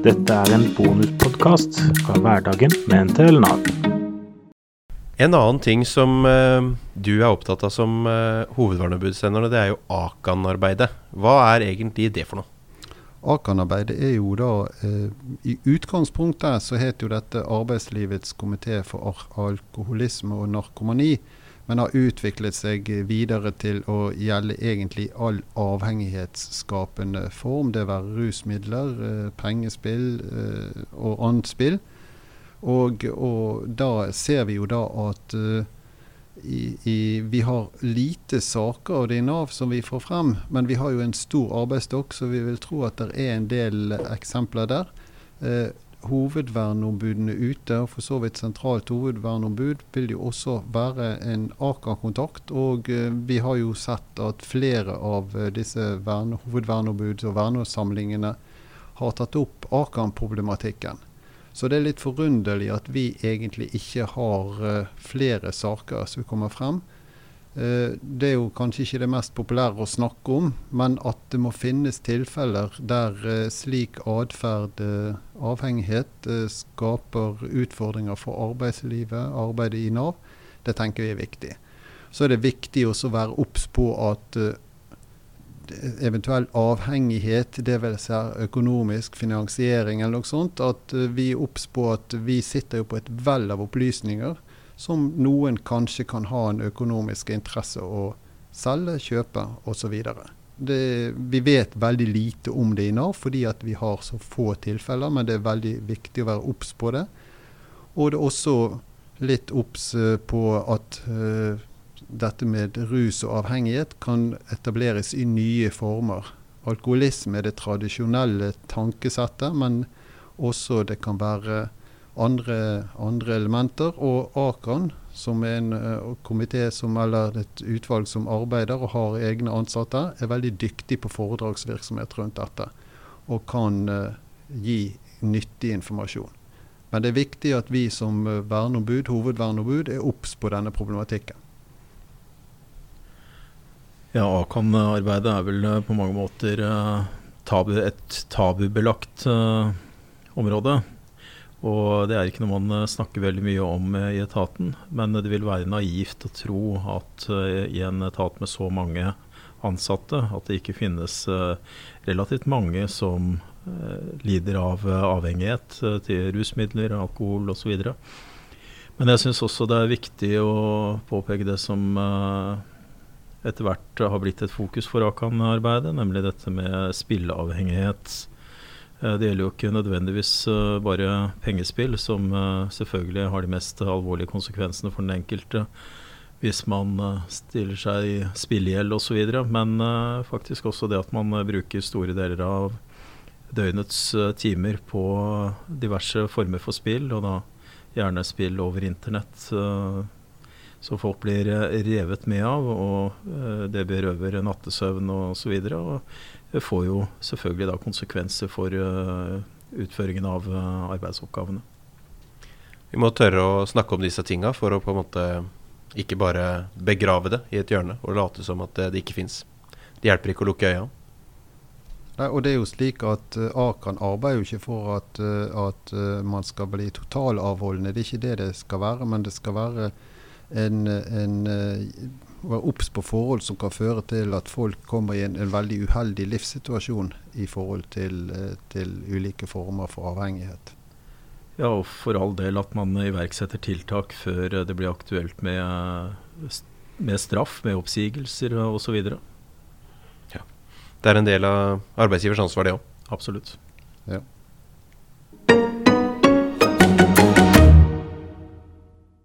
Dette er en bonuspodkast fra hverdagen med NTL-NAV. En annen ting som uh, du er opptatt av som uh, hovedverneombudssenderne, det er jo Akan-arbeidet. Hva er egentlig det for noe? Akan-arbeidet er jo da uh, I utgangspunktet så heter jo dette Arbeidslivets komité for alkoholisme og narkomani, men har utviklet seg videre til å gjelde egentlig all avhengighetsskapende form. Det være rusmidler, eh, pengespill eh, og annet spill. Og, og, da ser vi jo da at uh, i, i, vi har lite saker av det i Nav som vi får frem, men vi har jo en stor arbeidsstokk, så vi vil tro at det er en del eksempler der. Uh, hovedverneombudene ute, og for så vidt sentralt hovedverneombud, vil jo også være en Aker-kontakt. Og uh, vi har jo sett at flere av disse verne, hovedverneombuds- og vernesamlingene har tatt opp Akan-problematikken. Så det er litt forunderlig at vi egentlig ikke har uh, flere saker som kommer frem. Uh, det er jo kanskje ikke det mest populære å snakke om, men at det må finnes tilfeller der uh, slik atferd, avhengighet, skaper utfordringer for arbeidslivet, arbeidet i Nav, det tenker vi er viktig. Så er det viktig også å være obs på at eventuell avhengighet, det vil Si økonomisk finansiering eller noe sånt, at eh, vi er obs på at vi sitter jo på et vell av opplysninger som noen kanskje kan ha en økonomisk interesse å selge, kjøpe osv. Vi vet veldig lite om det i Nav fordi vi har så få tilfeller, men det er veldig viktig å være obs på det. Og det er også litt obs eh, på at uh, dette med rus og avhengighet kan etableres i nye former. Alkoholisme er det tradisjonelle tankesettet, men også det kan være andre, andre elementer. Og Akan, som er en uh, komité som, eller et utvalg som arbeider og har egne ansatte, er veldig dyktig på foredragsvirksomhet rundt dette. Og kan uh, gi nyttig informasjon. Men det er viktig at vi som verneombud, hovedverneombud er obs på denne problematikken. Ja, Akan-arbeidet er vel eh, på mange måter tabu, et tabubelagt uh, område. Og det er ikke noe man snakker veldig mye om i etaten. Men det vil være naivt å tro at uh, i en etat med så mange ansatte, at det ikke finnes relativt mange som lider av avhengighet til rusmidler, alkohol osv. Men jeg syns også det er viktig å påpeke det som etter hvert har blitt et fokus for Akan-arbeidet, nemlig dette med spilleavhengighet. Eh, det gjelder jo ikke nødvendigvis eh, bare pengespill, som eh, selvfølgelig har de mest alvorlige konsekvensene for den enkelte hvis man stiller seg i spillegjeld osv., men faktisk også det at man bruker store deler av døgnets timer på diverse former for spill, og da gjerne spill over internett som folk blir revet med av. og Det berøver nattesøvn osv. Og, så får jo selvfølgelig da konsekvenser for eh, utføringen av arbeidsoppgavene. Vi må tørre å snakke om disse tinga for å på en måte ikke bare begrave det i et hjørne og late som at det ikke fins. Det hjelper ikke å lukke øya. Nei, og det er jo slik at uh, Akan arbeider jo ikke for at, uh, at uh, man skal bli totalavholdende. Det er ikke det det skal være, men det skal være en, en være eh, obs på forhold som kan føre til at folk kommer i en, en veldig uheldig livssituasjon i forhold til, eh, til, ulike former for avhengighet. Ja, og for all del at man iverksetter tiltak før det blir aktuelt med, med straff, med oppsigelser osv. Ja. Det er en del av arbeidsgivers ansvar, det òg. Absolutt. Ja.